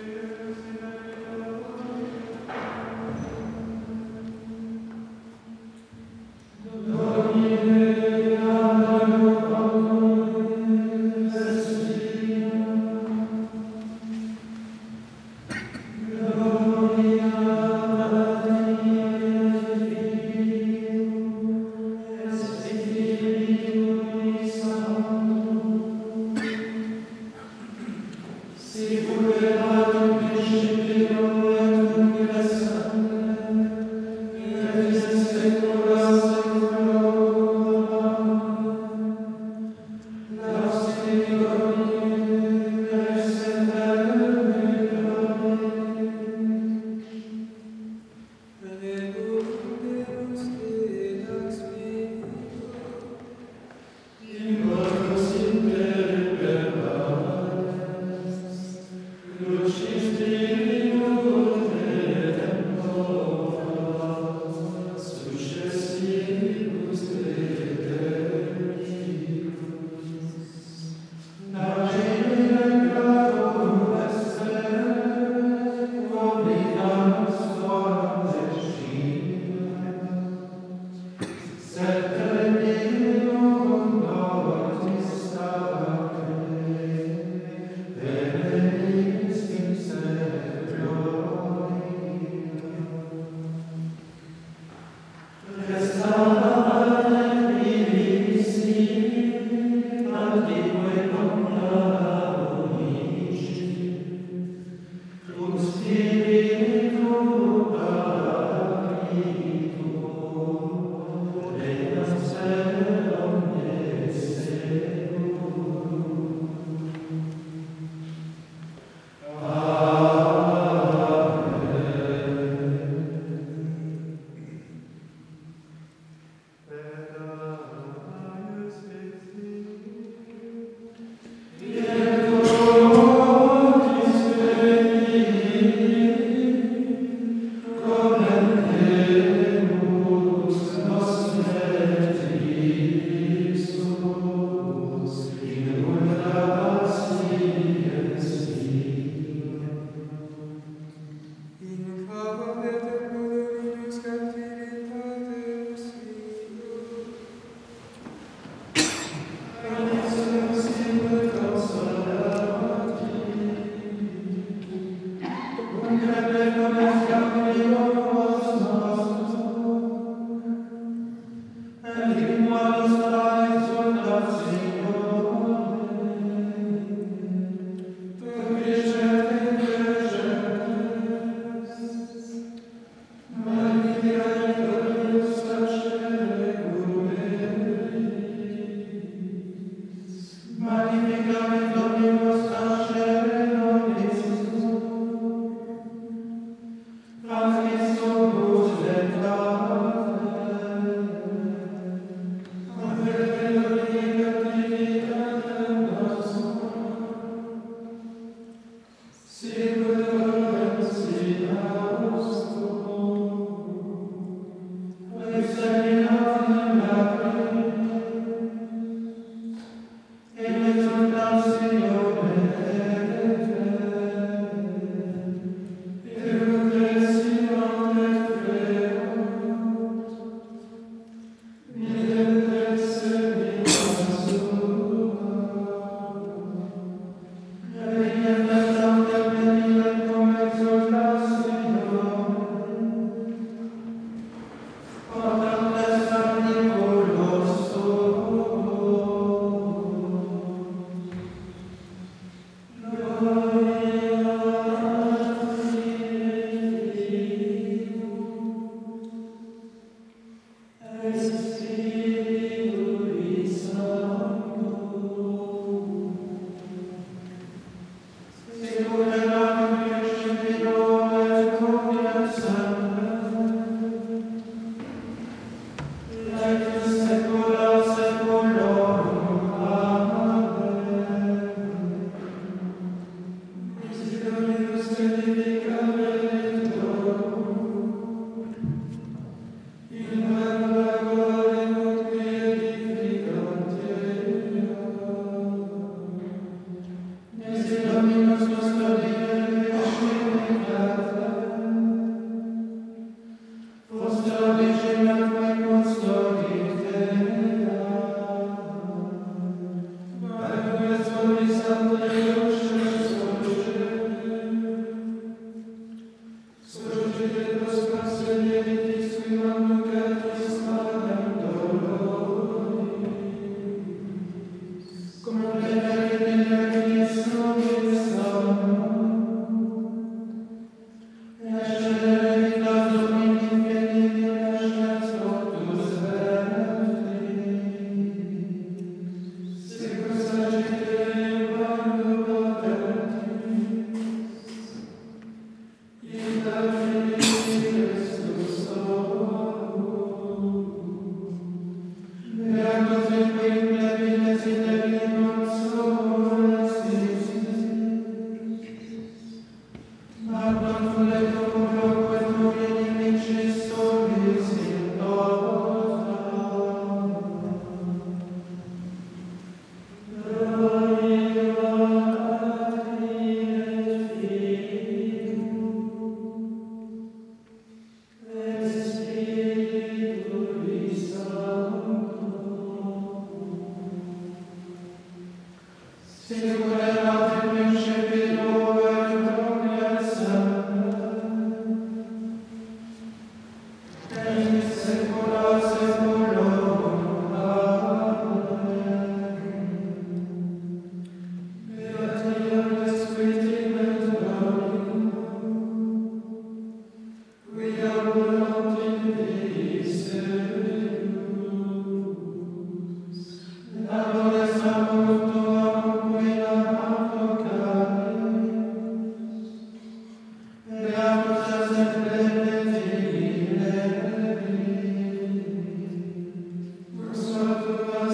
Amen. Lavora Santa